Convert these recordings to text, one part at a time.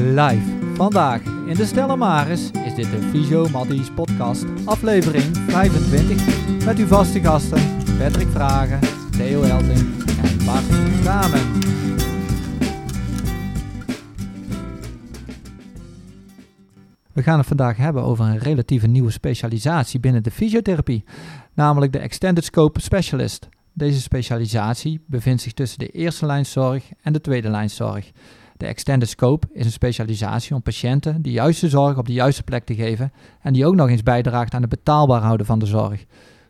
Live vandaag in de Stella Maris is dit de Visio Maddies podcast aflevering 25 met uw vaste gasten Patrick Vragen, Theo Elting en Bart Kamen. We gaan het vandaag hebben over een relatieve nieuwe specialisatie binnen de fysiotherapie, namelijk de Extended Scope Specialist. Deze specialisatie bevindt zich tussen de eerste lijnzorg en de tweede lijnzorg. De Extended Scope is een specialisatie om patiënten de juiste zorg op de juiste plek te geven en die ook nog eens bijdraagt aan het betaalbaar houden van de zorg.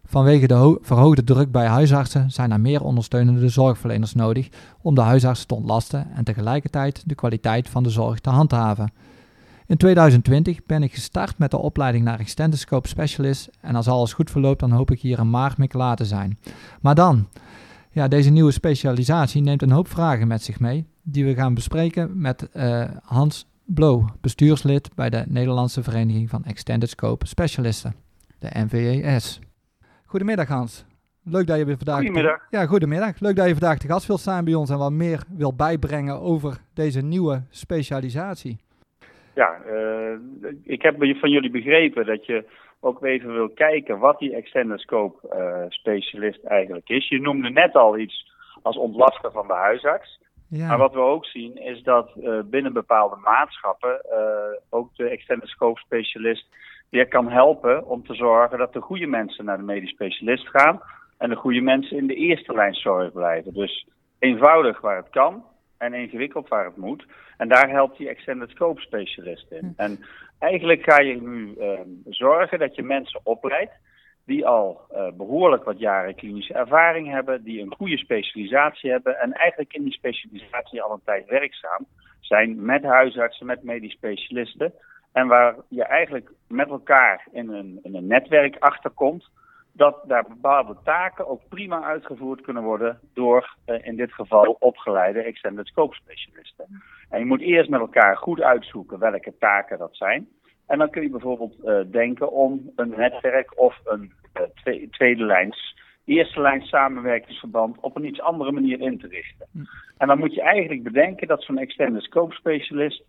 Vanwege de verhoogde druk bij huisartsen zijn er meer ondersteunende zorgverleners nodig om de huisartsen te ontlasten en tegelijkertijd de kwaliteit van de zorg te handhaven. In 2020 ben ik gestart met de opleiding naar Extended Scope Specialist en als alles goed verloopt dan hoop ik hier een maart mee te zijn. Maar dan, ja, deze nieuwe specialisatie neemt een hoop vragen met zich mee die we gaan bespreken met uh, Hans Blow, bestuurslid bij de Nederlandse Vereniging van Extended Scope Specialisten, de NVES. Goedemiddag Hans. Leuk dat je weer vandaag. Goedemiddag. ja, goedemiddag. Leuk dat je vandaag te gast wilt zijn bij ons en wat meer wil bijbrengen over deze nieuwe specialisatie. Ja, uh, ik heb van jullie begrepen dat je ook even wil kijken wat die extended scope uh, specialist eigenlijk is. Je noemde net al iets als ontlasten van de huisarts. Ja. Maar wat we ook zien is dat uh, binnen bepaalde maatschappen uh, ook de extended scope specialist weer kan helpen om te zorgen dat de goede mensen naar de medisch specialist gaan en de goede mensen in de eerste lijn zorg blijven. Dus eenvoudig waar het kan en ingewikkeld waar het moet. En daar helpt die extended scope specialist in. Hm. En eigenlijk ga je nu uh, zorgen dat je mensen opleidt die al uh, behoorlijk wat jaren klinische ervaring hebben, die een goede specialisatie hebben en eigenlijk in die specialisatie al een tijd werkzaam zijn met huisartsen, met medisch specialisten. En waar je eigenlijk met elkaar in een, een netwerk achterkomt dat daar bepaalde taken ook prima uitgevoerd kunnen worden door uh, in dit geval opgeleide extended scope specialisten. En je moet eerst met elkaar goed uitzoeken welke taken dat zijn. En dan kun je bijvoorbeeld uh, denken om een netwerk of een uh, tweede lijns, eerste lijn samenwerkingsverband op een iets andere manier in te richten. Hm. En dan moet je eigenlijk bedenken dat zo'n extended scope specialist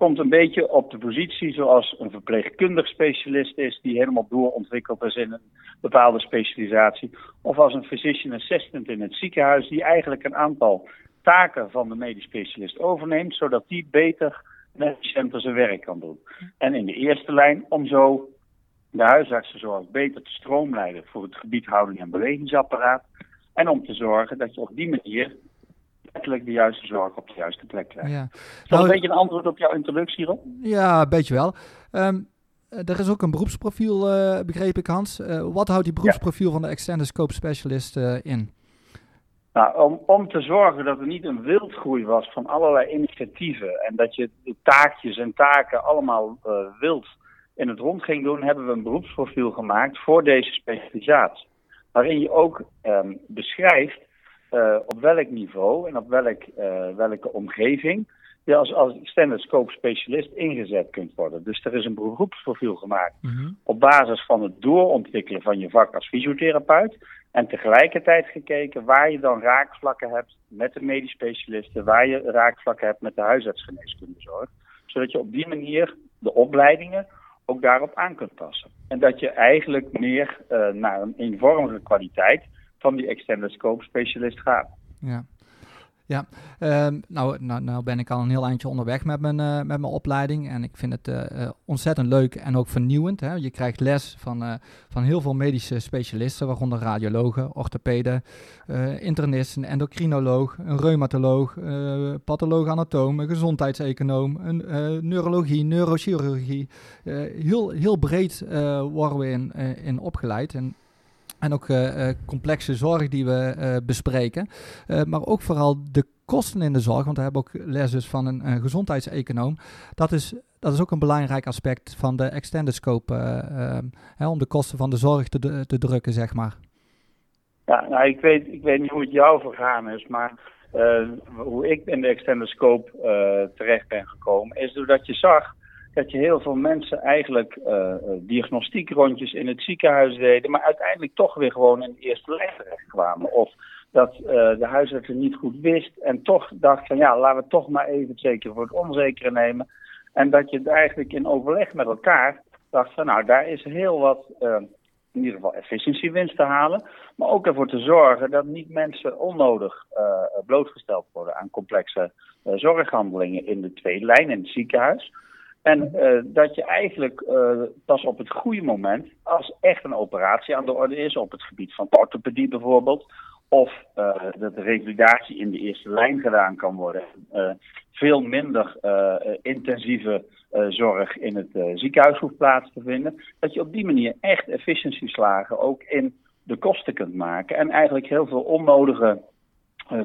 komt een beetje op de positie zoals een verpleegkundig specialist is die helemaal doorontwikkeld is in een bepaalde specialisatie. Of als een physician assistant in het ziekenhuis die eigenlijk een aantal taken van de medisch specialist overneemt, zodat die beter met patiënten zijn werk kan doen. En in de eerste lijn om zo de huisartsenzorg beter te stroomleiden voor het gebied houding en bewegingsapparaat. En om te zorgen dat je op die manier letterlijk de juiste zorg op de juiste plek krijgt. Ja. Is dat nou, een beetje een antwoord op jouw introductie hierop? Ja, een beetje wel. Um, er is ook een beroepsprofiel, uh, begreep ik Hans. Uh, wat houdt die beroepsprofiel van de Extended Scope Specialist uh, in? Nou, om, om te zorgen dat er niet een wildgroei was van allerlei initiatieven en dat je de taakjes en taken allemaal uh, wild in het rond ging doen, hebben we een beroepsprofiel gemaakt voor deze specialisatie. Waarin je ook um, beschrijft uh, op welk niveau en op welk, uh, welke omgeving je als, als extended scope specialist ingezet kunt worden. Dus er is een beroepsprofiel gemaakt mm -hmm. op basis van het doorontwikkelen van je vak als fysiotherapeut. En tegelijkertijd gekeken waar je dan raakvlakken hebt met de medisch specialisten, waar je raakvlakken hebt met de huisartsgeneeskundezorg. Zodat je op die manier de opleidingen ook daarop aan kunt passen. En dat je eigenlijk meer uh, naar een eenvormige kwaliteit van die extended scope specialist gaat. Ja. Ja, uh, nou, nou, ben ik al een heel eindje onderweg met mijn, uh, met mijn opleiding. En ik vind het uh, ontzettend leuk en ook vernieuwend. Hè? Je krijgt les van, van heel veel medische specialisten, waaronder radiologen, orthopeden, internisten, endocrinoloog, een reumatoloog, patholoog anatoom, een gezondheidseconoom, een neurologie, neurochirurgie. heel, heel breed worden we in, in opgeleid. En en ook uh, complexe zorg die we uh, bespreken. Maar ook vooral de kosten in de zorg. Want we hebben ook les dus van een, een gezondheidseconoom. Dat is, dat is ook een belangrijk aspect van de extended scope. Ehm, hè, om de kosten van de zorg te, te drukken, zeg maar. Ja, nou, ik weet, ik weet niet hoe het jou vergaan is. Maar hoe ik in de extended scope terecht ben gekomen. Is doordat je zag dat je heel veel mensen eigenlijk uh, diagnostiekrondjes in het ziekenhuis deden, maar uiteindelijk toch weer gewoon in de eerste lijn terecht kwamen. Of dat de huisarts het niet goed wist en toch dacht van ja, laten we toch maar even het zeker voor het onzekere nemen. En dat je eigenlijk in overleg met elkaar dacht van nou, daar is heel wat in ieder geval efficiëntiewinst te halen. Maar ook ervoor te zorgen dat niet mensen onnodig blootgesteld worden aan complexe zorghandelingen in de tweede lijn, in het ziekenhuis. En uh, dat je eigenlijk pas op het goede moment, als echt een operatie aan de orde is, op het gebied van orthopedie bijvoorbeeld, of dat de revalidatie in de eerste lijn gedaan kan worden, veel minder intensieve zorg in het ziekenhuis hoeft plaats te vinden. Dat je op die manier echt efficiëntieslagen ook in de kosten kunt maken. En eigenlijk heel veel onnodige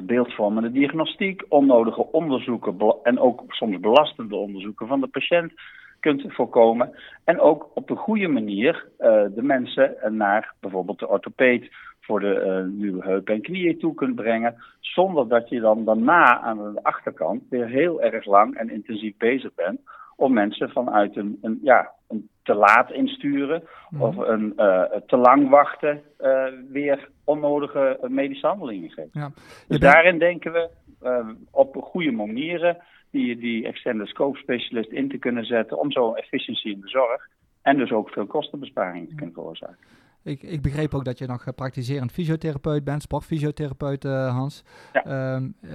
beeldvormende diagnostiek, onnodige onderzoeken en ook soms belastende onderzoeken van de patiënt kunt voorkomen. En ook op een goede manier de mensen naar bijvoorbeeld de orthopeed voor de nieuwe heupen en knieën toe kunt brengen. Zonder dat je dan daarna aan de achterkant weer heel erg lang en intensief bezig bent om mensen vanuit een, ja, een te laat insturen mhm. of een uh, te lang wachten uh, weer onnodige medische handelingen geven. Ja. Dus daarin denken we uh, op goede manieren die, die extended scope specialist in te kunnen zetten om zo efficiëntie in de zorg en dus ook veel kostenbesparingen te kunnen veroorzaken. Ik, ik begreep ook dat je nog praktiserend fysiotherapeut bent, sportfysiotherapeut uh, Hans. Ja. Um, uh,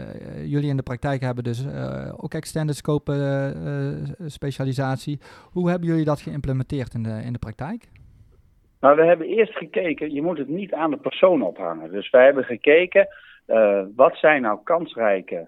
jullie in de praktijk hebben dus ook extended scope specialisatie. Hoe hebben jullie dat geïmplementeerd in de, in de praktijk? Nou, we hebben eerst gekeken, je moet het niet aan de persoon ophangen. Dus wij hebben gekeken, wat zijn nou kansrijke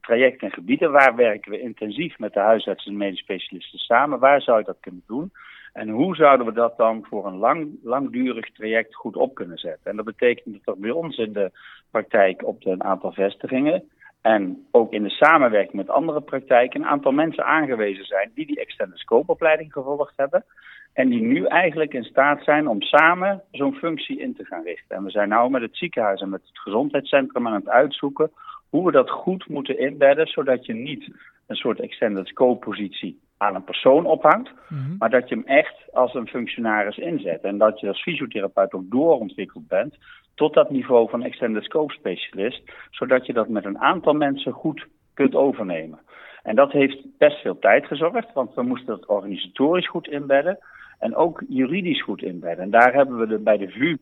trajecten en gebieden? Waar werken we intensief met de huisartsen en medisch specialisten samen? Waar zou je dat kunnen doen? En hoe zouden we dat dan voor een lang, langdurig traject goed op kunnen zetten? En dat betekent dat er bij ons in de praktijk op een aantal vestigingen en ook in de samenwerking met andere praktijken een aantal mensen aangewezen zijn die die extended scope opleiding gevolgd hebben. En die nu eigenlijk in staat zijn om samen zo'n functie in te gaan richten. En we zijn nu met het ziekenhuis en met het gezondheidscentrum aan het uitzoeken hoe we dat goed moeten inbedden, zodat je niet een soort extended scope positie aan een persoon ophangt, mhm. maar dat je hem echt als een functionaris inzet. En dat je als fysiotherapeut ook doorontwikkeld bent tot dat niveau van extended scope specialist, zodat je dat met een aantal mensen goed kunt overnemen. En dat heeft best veel tijd gezorgd, want we moesten dat organisatorisch goed inbedden en ook juridisch goed inbedden. En daar hebben we de, bij de VU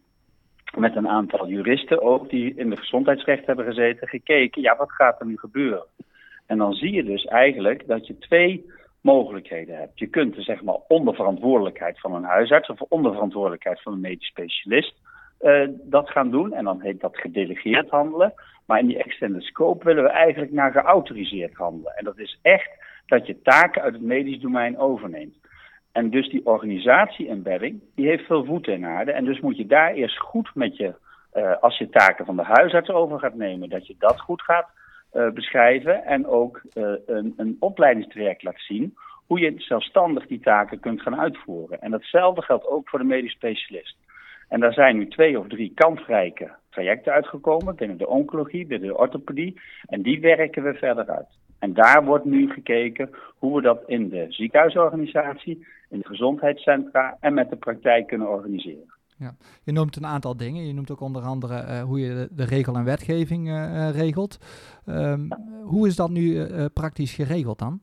met een aantal juristen ook, die in de gezondheidsrecht hebben gezeten, gekeken, ja, wat gaat er nu gebeuren? En dan zie je dus eigenlijk dat je twee mogelijkheden hebt. Je kunt zeg maar onder verantwoordelijkheid van een huisarts of onder verantwoordelijkheid van een medisch specialist uh, dat gaan doen. En dan heet dat gedelegeerd handelen. Maar in die extended scope willen we eigenlijk naar geautoriseerd handelen. En dat is echt dat je taken uit het medisch domein overneemt. En dus die organisatie-embedding, die heeft veel voeten in aarde. En dus moet je daar eerst goed met je, uh, als je taken van de huisarts over gaat nemen, dat je dat goed gaat uh, beschrijven. En ook uh, een, een opleidingstraject laat zien hoe je zelfstandig die taken kunt gaan uitvoeren. En datzelfde geldt ook voor de medisch specialist. En daar zijn nu twee of drie kansrijke trajecten uitgekomen binnen de oncologie, binnen de orthopedie. En die werken we verder uit. En daar wordt nu gekeken hoe we dat in de ziekenhuisorganisatie, in de gezondheidscentra en met de praktijk kunnen organiseren. Ja. Je noemt een aantal dingen. Je noemt ook onder andere uh, hoe je de, regel en wetgeving uh, regelt. Um, Hoe is dat nu uh, praktisch geregeld dan?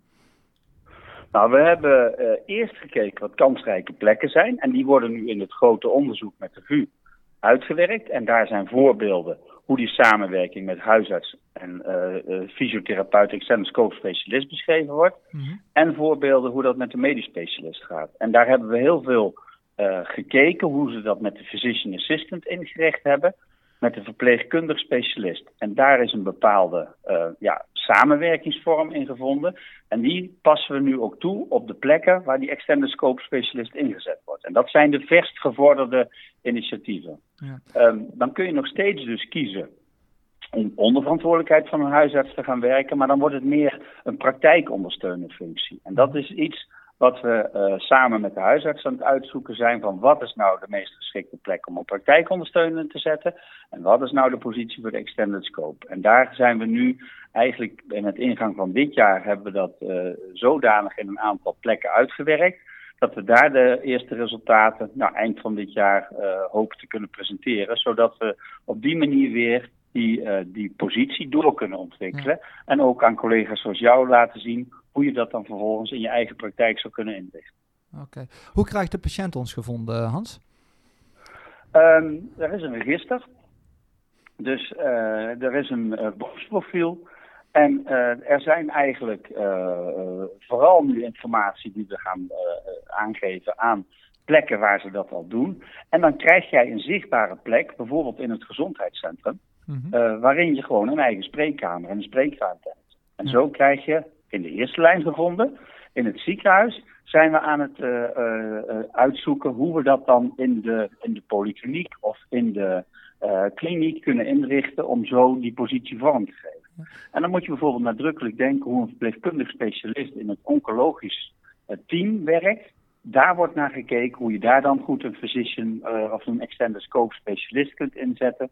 Nou, we hebben eerst gekeken wat kansrijke plekken zijn. En die worden nu in het grote onderzoek met de VU uitgewerkt. En daar zijn voorbeelden hoe die samenwerking met huisarts en fysiotherapeut, externe scope specialist beschreven wordt. Mm -hmm. En voorbeelden hoe dat met de medisch specialist gaat. En daar hebben we heel veel gekeken hoe ze dat met de physician assistant ingericht hebben, met de verpleegkundig specialist. En daar is een bepaalde uh, ja, samenwerkingsvorm in gevonden. En die passen we nu ook toe op de plekken waar die extended scope specialist ingezet wordt. En dat zijn de verst gevorderde initiatieven. Ja. Um, dan kun je nog steeds dus kiezen om onder verantwoordelijkheid van een huisarts te gaan werken, maar dan wordt het meer een praktijkondersteunende functie. En dat is iets wat we uh, samen met de huisarts aan het uitzoeken zijn van wat is nou de meest geschikte plek om op praktijkondersteunend te zetten en wat is nou de positie voor de extended scope. En daar zijn we nu eigenlijk in het ingang van dit jaar hebben we dat uh, zodanig in een aantal plekken uitgewerkt dat we daar de eerste resultaten nou, eind van dit jaar uh, hopen te kunnen presenteren, zodat we op die manier weer die, die positie door kunnen ontwikkelen. En ook aan collega's zoals jou laten zien hoe je dat dan vervolgens in je eigen praktijk zou kunnen inrichten. Oké. Hoe krijgt de patiënt ons gevonden, Hans? Um, er is een register. Dus uh, er is een uh, beroepsprofiel. En uh, er zijn eigenlijk vooral nu informatie die we gaan aangeven aan plekken waar ze dat al doen. En dan krijg jij een zichtbare plek, bijvoorbeeld in het gezondheidscentrum, mm waarin je gewoon een eigen spreekkamer en een spreekruimte hebt. En zo krijg je in de eerste lijn gevonden. In het ziekenhuis zijn we aan het uh, uh, uitzoeken hoe we dat dan in de, in de polykliniek of in de uh, kliniek kunnen inrichten om zo die positie vorm te geven. En dan moet je bijvoorbeeld nadrukkelijk denken hoe een verpleegkundig specialist in het oncologisch team werkt. Daar wordt naar gekeken hoe je daar dan goed een physician of een extended scope specialist kunt inzetten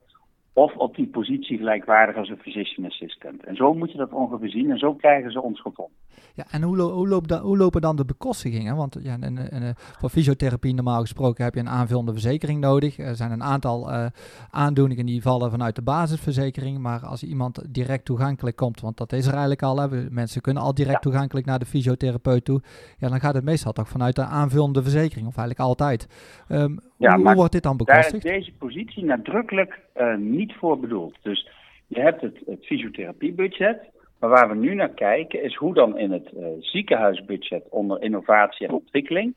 of op die positie gelijkwaardig als een physician assistant. En zo moet je dat ongeveer zien en zo krijgen ze ons gevonden. Ja, en hoe, hoe, loopt hoe lopen dan de bekostigingen? Want ja, in, in, voor fysiotherapie normaal gesproken heb je een aanvullende verzekering nodig. Er zijn een aantal uh, aandoeningen die vallen vanuit de basisverzekering. Maar als iemand direct toegankelijk komt, want dat is er eigenlijk al. Hè, mensen kunnen al direct toegankelijk naar de fysiotherapeut toe. Ja, dan gaat het meestal toch vanuit de aanvullende verzekering. Of eigenlijk altijd. Um, ja, hoe, wordt dit dan bekostigd? Daar is deze positie nadrukkelijk uh, niet voor bedoeld. Dus je hebt het, het fysiotherapiebudget. Maar waar we nu naar kijken is hoe dan in het uh, ziekenhuisbudget onder innovatie en ontwikkeling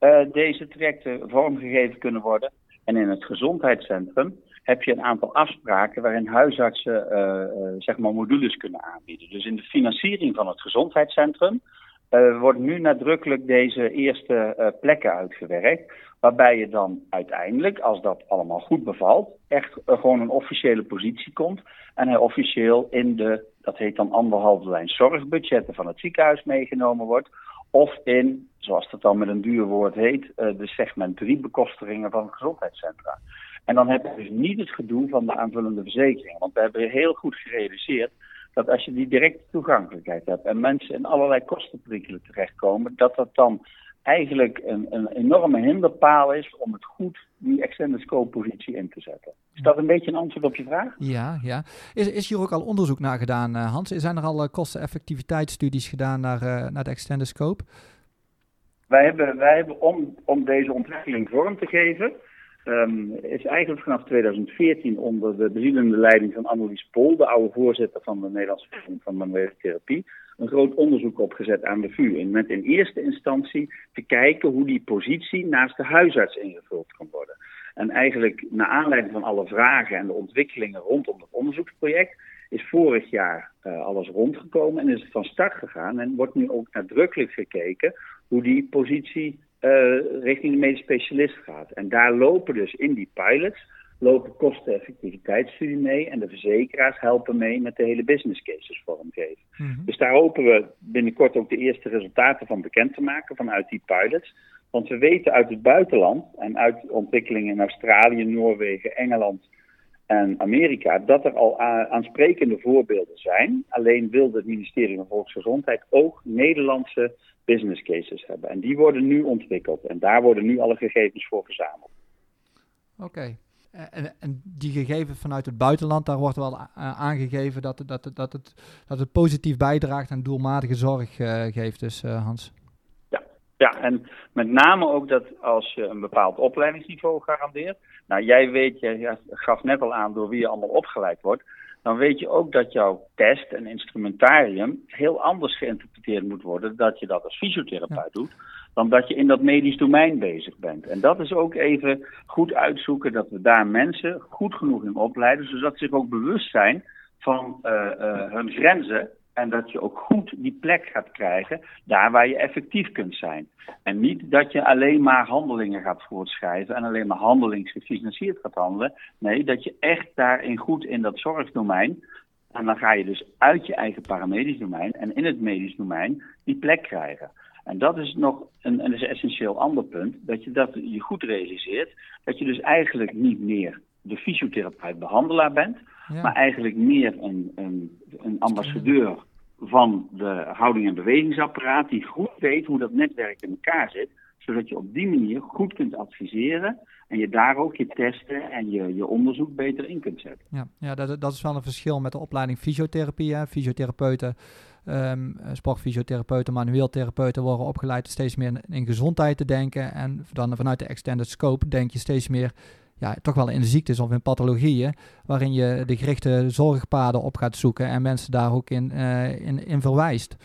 uh, deze trajecten vormgegeven kunnen worden. En in het gezondheidscentrum heb je een aantal afspraken waarin huisartsen uh, zeg maar modules kunnen aanbieden. Dus in de financiering van het gezondheidscentrum wordt nu nadrukkelijk deze eerste plekken uitgewerkt. Waarbij je dan uiteindelijk, als dat allemaal goed bevalt, echt gewoon een officiële positie komt. En hij officieel in de, dat heet dan anderhalve lijn zorgbudgetten van het ziekenhuis meegenomen wordt. Of in, zoals dat dan met een duur woord heet, eh, de segment 3 bekostigingen van gezondheidscentra. En dan heb je dus niet het gedoe van de aanvullende verzekeringen. Want we hebben heel goed gerealiseerd dat als je die directe toegankelijkheid hebt en mensen in allerlei kostenprikkelen terechtkomen, dat dat dan eigenlijk een, een enorme hinderpaal is om het goed die extended scope positie in te zetten. Is dat een beetje een antwoord op je vraag? Ja, ja. Is, is hier ook al onderzoek naar gedaan, uh, Hans? Zijn er al uh, kosteneffectiviteitsstudies gedaan naar, uh, naar de extended scope? Wij hebben, wij hebben om, om deze ontwikkeling vorm te geven, um, is eigenlijk vanaf 2014 onder de bezielende leiding van Annelies Pol, de oude voorzitter van de Nederlandse Vereniging van Manuele Therapie, een groot onderzoek opgezet aan de VU. Met in eerste instantie te kijken hoe die positie naast de huisarts ingevuld kan worden. En eigenlijk naar aanleiding van alle vragen en de ontwikkelingen rondom het onderzoeksproject is vorig jaar uh, alles rondgekomen en is het van start gegaan. En wordt nu ook nadrukkelijk gekeken hoe die positie uh, richting de medisch specialist gaat. En daar lopen dus in die pilots lopen kosteneffectiviteitsstudie mee en de verzekeraars helpen mee met de hele business cases vormgeven. Mm Dus daar hopen we binnenkort ook de eerste resultaten van bekend te maken vanuit die pilots. Want we weten uit het buitenland en uit ontwikkelingen in Australië, Noorwegen, Engeland en Amerika dat er al aansprekende voorbeelden zijn. Alleen wilde het ministerie van Volksgezondheid ook Nederlandse business cases hebben. En die worden nu ontwikkeld en daar worden nu alle gegevens voor verzameld. Oké. En, en, die gegevens vanuit het buitenland, daar wordt wel aangegeven dat, dat, dat, het, dat het positief bijdraagt en doelmatige zorg uh, geeft, dus uh, Hans. Ja. ja, en met name ook dat als je een bepaald opleidingsniveau garandeert. Nou, jij weet, jij gaf net al aan door wie je allemaal opgeleid wordt. Dan weet je ook dat jouw test en instrumentarium heel anders geïnterpreteerd moet worden. Dat je dat als fysiotherapeut doet dan dat je in dat medisch domein bezig bent. En dat is ook even goed uitzoeken dat we daar mensen goed genoeg in opleiden, zodat ze zich ook bewust zijn van uh, uh, hun grenzen. En dat je ook goed die plek gaat krijgen daar waar je effectief kunt zijn. En niet dat je alleen maar handelingen gaat voortschrijven en alleen maar handelingsgefinancierd gaat handelen. Nee, dat je echt daarin goed in dat zorgdomein. En dan ga je dus uit je eigen paramedisch domein en in het medisch domein die plek krijgen. En dat is nog een, een essentieel ander punt, dat je dat je goed realiseert, dat je dus eigenlijk niet meer de fysiotherapeut-behandelaar bent, maar eigenlijk meer een, een, een ambassadeur van de houding- en bewegingsapparaat, die goed weet hoe dat netwerk in elkaar zit, zodat je op die manier goed kunt adviseren en je daar ook je testen en je, je onderzoek beter in kunt zetten. Ja, ja dat, dat is wel een verschil met de opleiding fysiotherapie. Hè. Fysiotherapeuten, um, sportfysiotherapeuten, manueel therapeuten worden opgeleid steeds meer in gezondheid te denken. En dan vanuit de extended scope denk je steeds meer ja, toch wel in de ziektes of in pathologieën, waarin je de gerichte zorgpaden op gaat zoeken en mensen daar ook in, uh, in, in verwijst.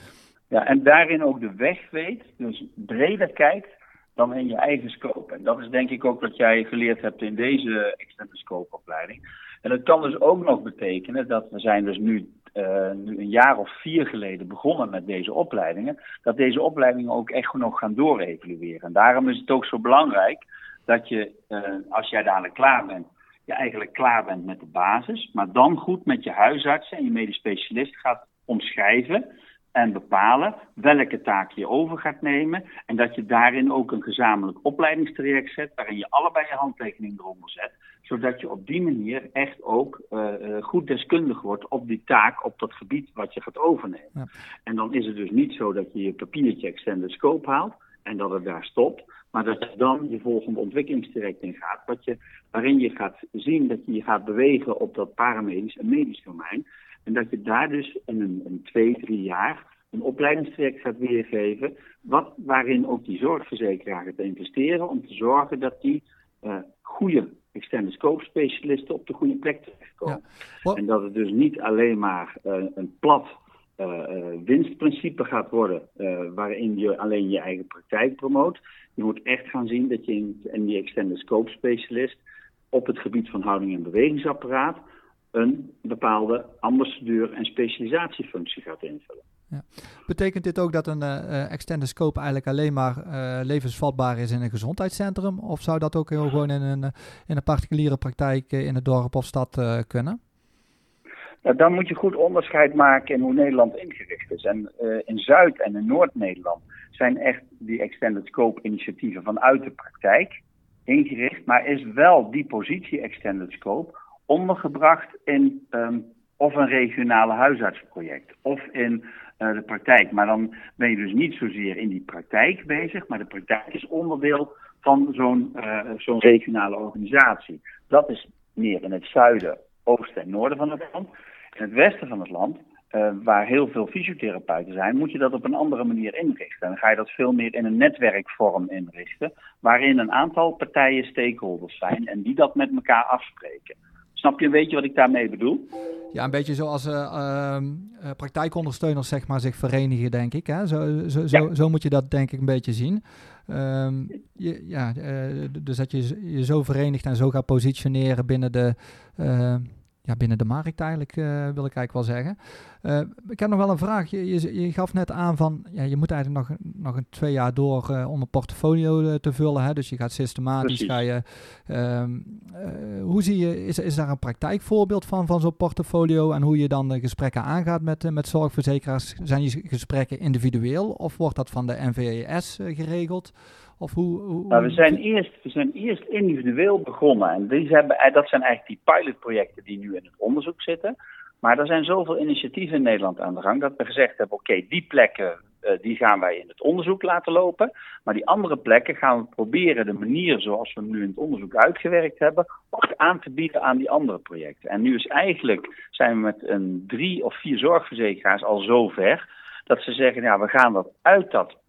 Ja, en daarin ook de weg weet, dus breder kijkt dan in je eigen scope. En dat is denk ik ook wat jij geleerd hebt in deze extended scope opleiding. En dat kan dus ook nog betekenen dat we zijn dus nu, uh, nu een jaar of vier geleden begonnen met deze opleidingen, dat deze opleidingen ook echt nog gaan doorevalueren. En daarom is het ook zo belangrijk dat je, uh, als jij dadelijk klaar bent, je eigenlijk klaar bent met de basis, maar dan goed met je huisarts en je medisch specialist gaat omschrijven en bepalen welke taak je over gaat nemen. En dat je daarin ook een gezamenlijk opleidingstraject zet, waarin je allebei je handtekening eronder zet. Zodat je op die manier echt ook uh, goed deskundig wordt op die taak, op dat gebied wat je gaat overnemen. Ja. En dan is het dus niet zo dat je je papiertje extended scope haalt en dat het daar stopt. Maar dat je dan je volgende ontwikkelingstraject in gaat, wat je, waarin je gaat zien dat je je gaat bewegen op dat paramedisch en medisch domein. En dat je daar dus in een, een twee, drie jaar een opleidingstraject gaat weergeven, wat, waarin ook die zorgverzekeraar gaat investeren om te zorgen dat die uh, goede extended scope specialisten op de goede plek terechtkomen. Ja. En dat het dus niet alleen maar uh, een plat uh, winstprincipe gaat worden, waarin je alleen je eigen praktijk promoot. Je moet echt gaan zien dat je in, in die extended scope specialist op het gebied van houding en bewegingsapparaat een bepaalde ambassadeur en specialisatiefunctie gaat invullen. Ja. Betekent dit ook dat een uh, extended scope eigenlijk alleen maar uh, levensvatbaar is in een gezondheidscentrum? Of zou dat ook heel gewoon in een, in een particuliere praktijk in het dorp of stad uh, kunnen? Nou, dan moet je goed onderscheid maken in hoe Nederland ingericht is. En in Zuid- en in Noord-Nederland zijn echt die extended scope initiatieven vanuit de praktijk ingericht. Maar is wel die positie extended scope ondergebracht in um, of een regionale huisartsproject of in uh, de praktijk. Maar dan ben je dus niet zozeer in die praktijk bezig, maar de praktijk is onderdeel van zo'n uh, zo'n regionale organisatie. Dat is meer in het zuiden, oosten en noorden van het land. In het westen van het land, uh, waar heel veel fysiotherapeuten zijn, moet je dat op een andere manier inrichten. En dan ga je dat veel meer in een netwerkvorm inrichten, waarin een aantal partijen stakeholders zijn en die dat met elkaar afspreken. Snap je een beetje wat ik daarmee bedoel? Ja, een beetje zoals uh, uh, praktijkondersteuners zeg maar, zich verenigen, denk ik. Hè? Zo, zo, ja. zo, zo, moet je dat denk ik een beetje zien. Um, je, ja, dus dat je je zo verenigt en zo gaat positioneren binnen de ja, binnen de markt eigenlijk, uh, wil ik eigenlijk wel zeggen. Uh, ik heb nog wel een vraag. Je, je, je, gaf net aan van, ja, je moet eigenlijk nog, nog een twee jaar door uh, om een portfolio te vullen. Hè? Dus je gaat systematisch, ga je... Um, hoe zie je, is, is daar een praktijkvoorbeeld van, van zo'n portfolio en hoe je dan de gesprekken aangaat met, met zorgverzekeraars? Zijn je gesprekken individueel of wordt dat van de NVES geregeld? Of hoe, we, zijn eerst, we zijn eerst individueel begonnen. En hebben, eh, dat zijn eigenlijk die pilotprojecten die nu in het onderzoek zitten. Maar er zijn zoveel initiatieven in Nederland aan de gang dat we gezegd hebben: oké, die plekken uh, die gaan wij in het onderzoek laten lopen. Maar die andere plekken gaan we proberen de manier zoals we nu in het onderzoek uitgewerkt hebben, ook aan te bieden aan die andere projecten. En nu is eigenlijk zijn we met een drie of vier zorgverzekeraars al zover dat ze zeggen: ja, we gaan dat uit dat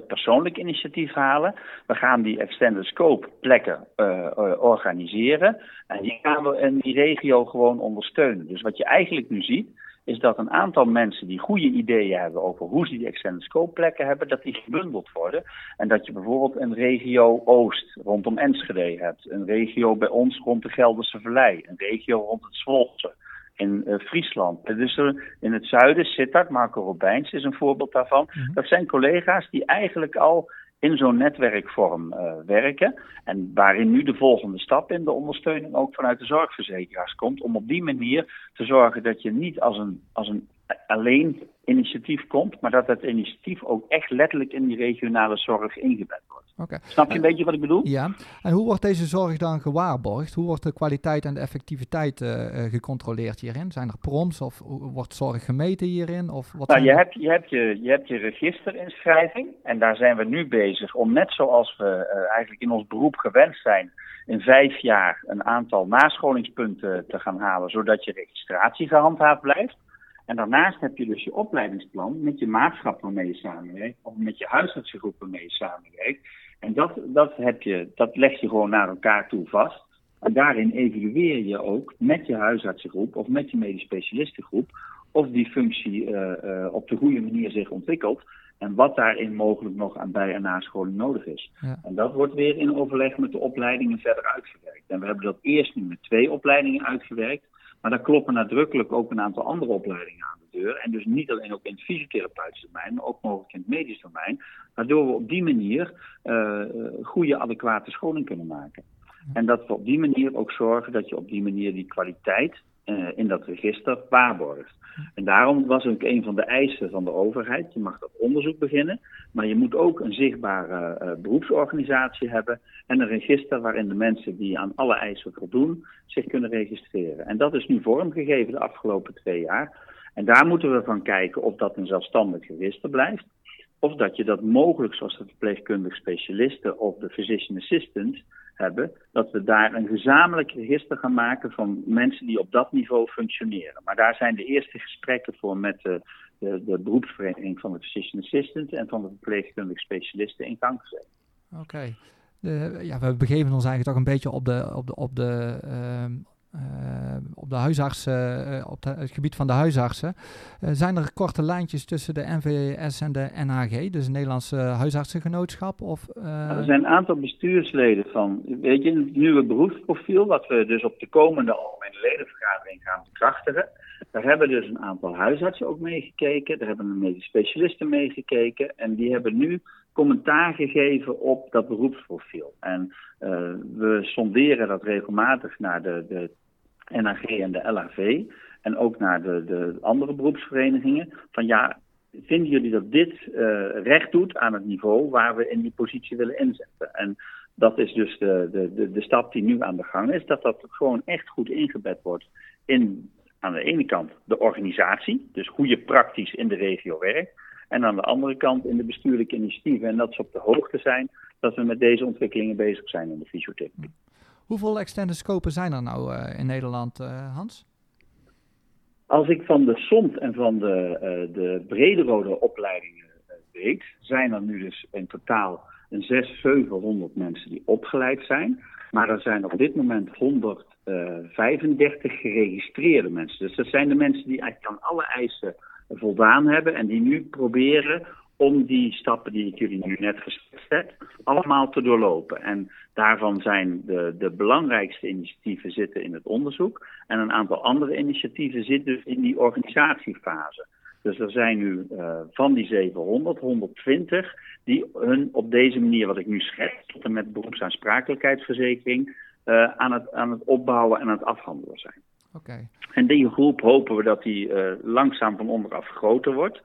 persoonlijk initiatief halen. We gaan die extended scope plekken uh, organiseren. En die gaan we in die regio gewoon ondersteunen. Dus wat je eigenlijk nu ziet, is dat een aantal mensen die goede ideeën hebben over hoe ze die extended scope plekken hebben, dat die gebundeld worden. En dat je bijvoorbeeld een regio Oost rondom Enschede hebt. Een regio bij ons rond de Gelderse Vallei. Een regio rond het Zwolse in uh, Friesland. Dus er, in het zuiden, Sittard, Marco Robijns is een voorbeeld daarvan. Mm-hmm. Dat zijn collega's die eigenlijk al in zo'n netwerkvorm uh, werken. En waarin nu de volgende stap in de ondersteuning ook vanuit de zorgverzekeraars komt. Om op die manier te zorgen dat je niet als een, als een alleen initiatief komt, maar dat het initiatief ook echt letterlijk in die regionale zorg ingebed wordt. Okay. Snap je een beetje wat ik bedoel? Ja. En hoe wordt deze zorg dan gewaarborgd? Hoe wordt de kwaliteit en de effectiviteit uh, gecontroleerd hierin? Zijn er proms of wordt zorg gemeten hierin? Of wat nou, je, hebt, je, hebt je, je hebt je registerinschrijving en daar zijn we nu bezig om net zoals we uh, eigenlijk in ons beroep gewend zijn, in vijf jaar een aantal nascholingspunten te gaan halen, zodat je registratie gehandhaafd blijft. En daarnaast heb je dus je opleidingsplan met je maatschappen waarmee je samenwerkt, of met je huisartsengroep waarmee je samenwerkt. En dat, dat, heb je, dat leg je gewoon naar elkaar toe vast. En daarin evalueer je ook met je huisartsengroep of met je medisch specialistengroep of die functie uh, uh, op de goede manier zich ontwikkelt. En wat daarin mogelijk nog aan bij- en nascholing nodig is. Ja. En dat wordt weer in overleg met de opleidingen verder uitgewerkt. En we hebben dat eerst nu met twee opleidingen uitgewerkt. Maar daar kloppen nadrukkelijk ook een aantal andere opleidingen aan de deur. En dus niet alleen ook in het fysiotherapeutische domein, maar ook mogelijk in het medisch domein. Waardoor we op die manier uh, goede, adequate scholing kunnen maken. En dat we op die manier ook zorgen dat je op die manier die kwaliteit in dat register waarborgt. En daarom was ook een van de eisen van de overheid. Je mag dat onderzoek beginnen, maar je moet ook een zichtbare uh, beroepsorganisatie hebben en een register waarin de mensen die aan alle eisen voldoen zich kunnen registreren. En dat is nu vormgegeven de afgelopen twee jaar. En daar moeten we van kijken of dat een zelfstandig register blijft. Of dat je dat mogelijk, zoals de verpleegkundige specialisten of de physician assistant, hebben, dat we daar een gezamenlijk register gaan maken van mensen die op dat niveau functioneren. Maar daar zijn de eerste gesprekken voor met de, de, de beroepsvereniging van de physician assistant en van de verpleegkundige specialisten in gang. Oké. ja, we begeven ons eigenlijk toch een beetje op de, op de, op de uh, op de uh, op het gebied van de huisartsen. Uh, zijn er korte lijntjes tussen de NVS en de NHG, dus het Nederlandse huisartsengenootschap? Of, nou, er zijn een aantal bestuursleden van, weet je, het nieuwe beroepsprofiel, wat we dus op de komende algemene ledenvergadering gaan bekrachtigen. Daar hebben dus een aantal huisartsen ook meegekeken, daar hebben een medisch specialisten meegekeken en die hebben nu commentaar gegeven op dat beroepsprofiel. En we sonderen dat regelmatig naar de, de NAG en de LAV en ook naar de, de andere beroepsverenigingen. Van ja, vinden jullie dat dit uh, recht doet aan het niveau waar we in die positie willen inzetten? En dat is dus de, de, de, de stap die nu aan de gang is, dat dat gewoon echt goed ingebed wordt in aan de ene kant de organisatie, dus hoe je praktisch in de regio werkt. En aan de andere kant in de bestuurlijke initiatieven. En dat ze op de hoogte zijn dat we met deze ontwikkelingen bezig zijn in de fysiotherapie. Hoeveel extended scopen zijn er nou uh, in Nederland, uh, Hans? Als ik van de SOMT en van de, uh, de brederode opleidingen weet, zijn er nu dus in totaal een 600, 700 mensen die opgeleid zijn. Maar er zijn op dit moment 135 geregistreerde mensen. Dus dat zijn de mensen die eigenlijk aan alle eisen voldaan hebben en die nu proberen om die stappen die ik jullie nu net geschetst heb, allemaal te doorlopen. En daarvan zijn de, de belangrijkste initiatieven zitten in het onderzoek en een aantal andere initiatieven zitten dus in die organisatiefase. Dus er zijn nu uh, van die 700, 120 die hun op deze manier, wat ik nu schets, tot en met beroepsaansprakelijkheidsverzekering, uh, aan, het, aan het opbouwen en aan het afhandelen zijn. Okay. En die groep hopen we dat die uh, langzaam van onderaf groter wordt.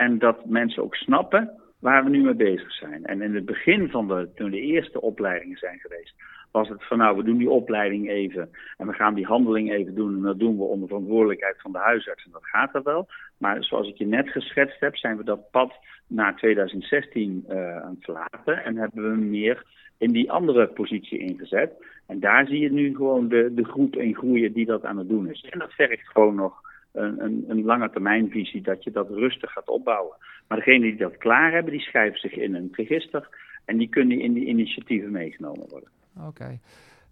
En dat mensen ook snappen waar we nu mee bezig zijn. En in het begin van de, toen de eerste opleidingen zijn geweest, was het van nou, we doen die opleiding even en we gaan die handeling even doen. En dat doen we onder verantwoordelijkheid van de huisarts en dat gaat er wel. Maar zoals ik je net geschetst heb, zijn we dat pad naar 2016 uh, aan het verlaten en hebben we meer in die andere positie ingezet. En daar zie je nu gewoon de, de groep in groeien die dat aan het doen is. En dat vergt gewoon nog een, een, lange termijnvisie dat je dat rustig gaat opbouwen. Maar degenen die dat klaar hebben, die schrijven zich in een register en die kunnen in die initiatieven meegenomen worden. Oké.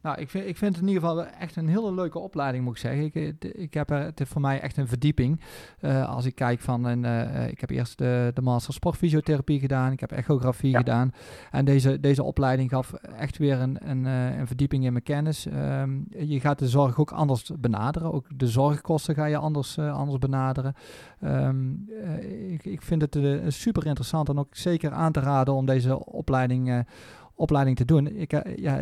Nou, ik vind, ik vind het in ieder geval echt een hele leuke opleiding, moet ik zeggen. Ik, ik heb er, het is voor mij echt een verdieping. Uh, als ik kijk van, een, uh, ik heb eerst de, de master sportfysiotherapie gedaan, ik heb echografie ja. gedaan. En deze, deze opleiding gaf echt weer een, een, een verdieping in mijn kennis. Um, je gaat de zorg ook anders benaderen. Ook de zorgkosten ga je anders, uh, anders benaderen. Um, ik, ik vind het super interessant en ook zeker aan te raden om deze opleiding opleiding te doen. Ik, uh, ja,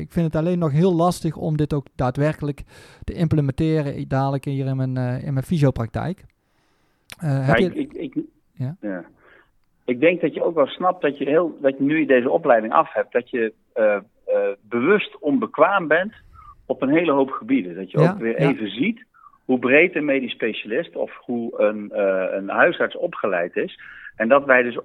ik vind het alleen nog heel lastig om dit ook daadwerkelijk te implementeren dadelijk hier in mijn, uh, in mijn fysiopraktijk. Uh, heb je... ik, ik, ja? ja. ik denk dat je ook wel snapt dat je, heel, dat je nu je deze opleiding af hebt, dat je uh, bewust onbekwaam bent op een hele hoop gebieden. Dat je ook weer even ziet hoe breed een medisch specialist of hoe een, uh, een huisarts opgeleid is. En dat wij dus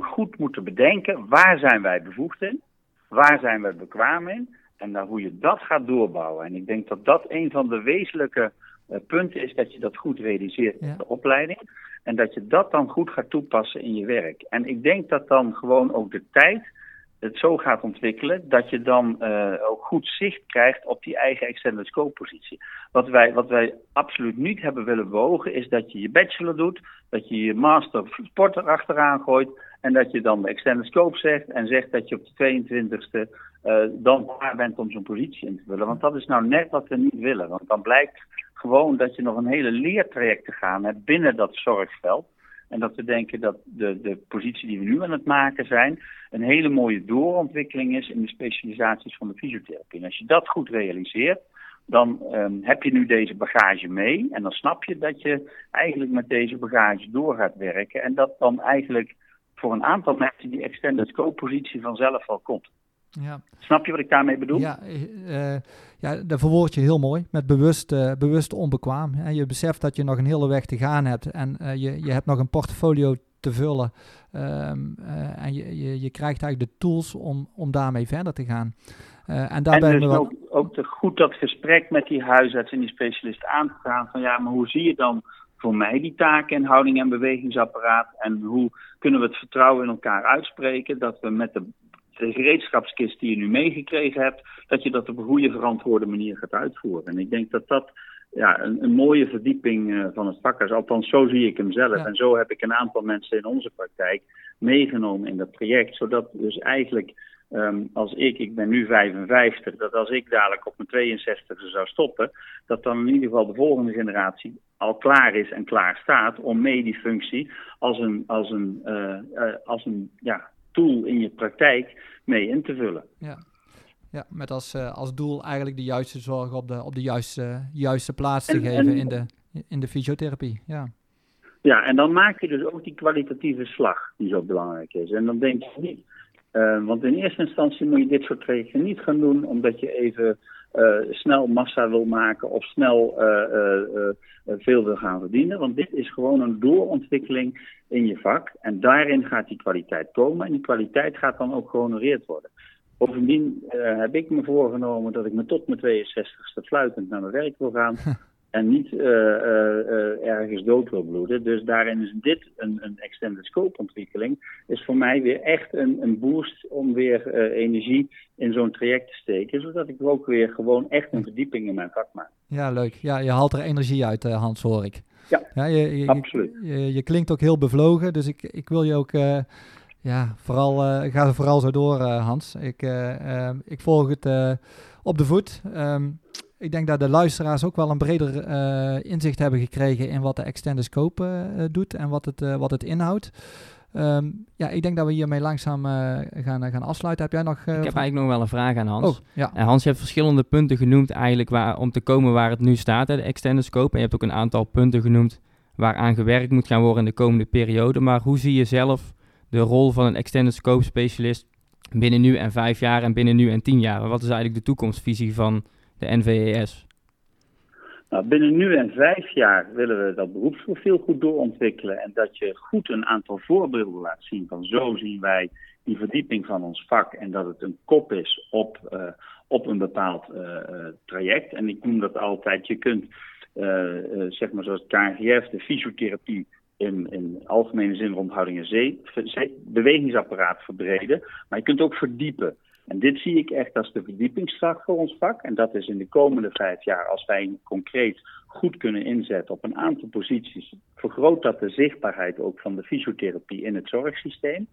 goed moeten bedenken, waar zijn wij bevoegd in? Waar zijn wij bekwaam in? En dan hoe je dat gaat doorbouwen. En ik denk dat dat een van de wezenlijke uh, punten is, dat je dat goed realiseert in de opleiding. En dat je dat dan goed gaat toepassen in je werk. En ik denk dat dan gewoon ook de tijd het zo gaat ontwikkelen dat je dan uh, ook goed zicht krijgt op die eigen extended scope positie. Wat wij, wat wij absoluut niet hebben willen bewogen is dat je je bachelor doet, dat je je master sport erachteraan gooit en dat je dan de extended scope zegt en zegt dat je op de 22e uh, dan klaar bent om zo'n positie in te vullen. Want dat is nou net wat we niet willen. Want dan blijkt gewoon dat je nog een hele leertraject te gaan hebt binnen dat zorgveld. En dat we denken dat de, de positie die we nu aan het maken zijn, een hele mooie doorontwikkeling is in de specialisaties van de fysiotherapie. En als je dat goed realiseert, dan um, heb je nu deze bagage mee. En dan snap je dat je eigenlijk met deze bagage door gaat werken. En dat dan eigenlijk voor een aantal mensen die extended scope positie vanzelf al komt. Ja. Snap je wat ik daarmee bedoel? Ja, uh, ja dat verwoord je heel mooi. Met bewust, uh, bewust onbekwaam. En je beseft dat je nog een hele weg te gaan hebt. En uh, je, je hebt nog een portfolio te vullen. Um, en je, je, je krijgt eigenlijk de tools om, om daarmee verder te gaan. en daar ben dus wel... ook, ook te goed dat gesprek met die huisarts en die specialist aan te gaan. Van ja, maar hoe zie je dan voor mij die taken en houding en bewegingsapparaat? En hoe kunnen we het vertrouwen in elkaar uitspreken? Dat we met de de gereedschapskist die je nu meegekregen hebt, dat je dat op een goede verantwoorde manier gaat uitvoeren. En ik denk dat dat ja, een, een mooie verdieping uh, van het vak is. Althans, zo zie ik hem zelf. Ja. En zo heb ik een aantal mensen in onze praktijk meegenomen in dat project. Zodat dus eigenlijk, um, als ik, ik ben nu 55, dat als ik dadelijk op mijn 62e zou stoppen, dat dan in ieder geval de volgende generatie al klaar is en klaar staat om mee die functie als een, als een, uh, uh, als een ja, tool in je praktijk mee in te vullen. Ja, ja met als, uh, als doel eigenlijk de juiste zorg op de, op de juiste, juiste plaats te geven in, de, in de fysiotherapie. Ja. ja, en dan maak je dus ook die kwalitatieve slag die zo belangrijk is. En dan denk je niet, uh, want in eerste instantie moet je dit soort trajecten niet gaan doen omdat je even snel massa wil maken of snel uh, veel wil gaan verdienen. Want dit is gewoon een doorontwikkeling in je vak. En daarin gaat die kwaliteit komen. En die kwaliteit gaat dan ook gehonoreerd worden. Bovendien heb ik me voorgenomen dat ik me tot mijn 62ste fluitend naar mijn werk wil gaan. en niet uh, uh, ergens dood wil bloeden. Dus daarin is dit een, een extended scope ontwikkeling. Is voor mij weer echt een, een boost om weer energie in zo'n traject te steken. Zodat ik ook weer gewoon echt een verdieping in mijn vak maak. Ja, leuk. Ja, je haalt er energie uit, Hans, hoor ik. Ja, ja je, je, absoluut. Je, je, klinkt ook heel bevlogen. Dus ik, ik wil je ook... ja, vooral, ga er vooral zo door, Hans. Ik, ik volg het op de voet. Um, ik denk dat de luisteraars ook wel een breder uh, inzicht hebben gekregen in wat de extended scope uh, doet en wat het, uh, wat het inhoudt. Um, ja, ik denk dat we hiermee langzaam gaan, gaan afsluiten. Heb jij nog... ik heb eigenlijk nog wel een vraag aan Hans. Oh, ja. Hans, je hebt verschillende punten genoemd eigenlijk waar, om te komen waar het nu staat, hè, de extended scope. En je hebt ook een aantal punten genoemd waaraan gewerkt moet gaan worden in de komende periode. Maar hoe zie je zelf de rol van een extended scope specialist binnen nu en vijf jaar en binnen nu en tien jaar? Wat is eigenlijk de toekomstvisie van de NVES? Nou, binnen nu en vijf jaar willen we dat beroepsprofiel goed doorontwikkelen en dat je goed een aantal voorbeelden laat zien van zo zien wij die verdieping van ons vak en dat het een kop is op, uh, op een bepaald uh, traject. En ik noem dat altijd, je kunt uh, zeg maar zoals KNGF, de fysiotherapie in, in algemene zin rond houding en zee, bewegingsapparaat verbreden, maar je kunt ook verdiepen. En dit zie ik echt als de verdiepingsslag voor ons vak. En dat is in de komende vijf jaar, als wij concreet goed kunnen inzetten op een aantal posities, vergroot dat de zichtbaarheid ook van de fysiotherapie in het zorgsysteem.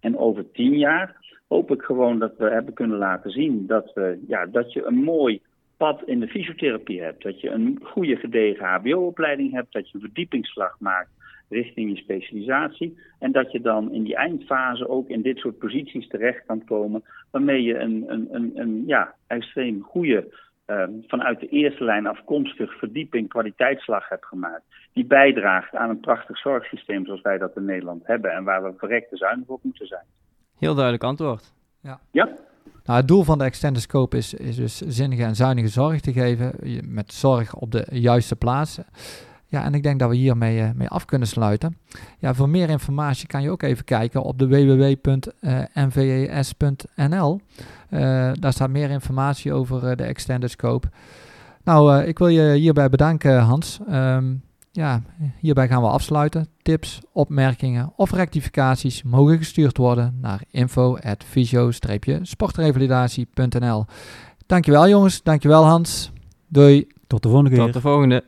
En over tien jaar hoop ik gewoon dat we hebben kunnen laten zien dat, we, ja, dat je een mooi pad in de fysiotherapie hebt. Dat je een goede gedegen HBO-opleiding hebt, dat je een verdiepingsslag maakt richting je specialisatie. En dat je dan in die eindfase ook in dit soort posities terecht kan komen, waarmee je een, een, een, een ja, extreem goede ehm, vanuit de eerste lijn afkomstig verdieping, kwaliteitsslag hebt gemaakt. Die bijdraagt aan een prachtig zorgsysteem zoals wij dat in Nederland hebben en waar we verrekte zuinig op moeten zijn. Heel duidelijk antwoord. Ja. Ja. Nou, het doel van de Extended Scope is, is dus zinnige en zuinige zorg te geven, met zorg op de juiste plaats. Ja, en ik denk dat we hiermee uh, mee af kunnen sluiten. Ja, voor meer informatie kan je ook even kijken op de www.nves.nl. Uh, eh, daar staat meer informatie over uh, de Extended Scope. Nou, ik wil je hierbij bedanken, Hans. Um, ja, hierbij gaan we afsluiten. Tips, opmerkingen of rectificaties mogen gestuurd worden naar info.visio-sportrevalidatie.nl Dankjewel jongens, dankjewel Hans. Doei. Tot de volgende keer. Tot de volgende.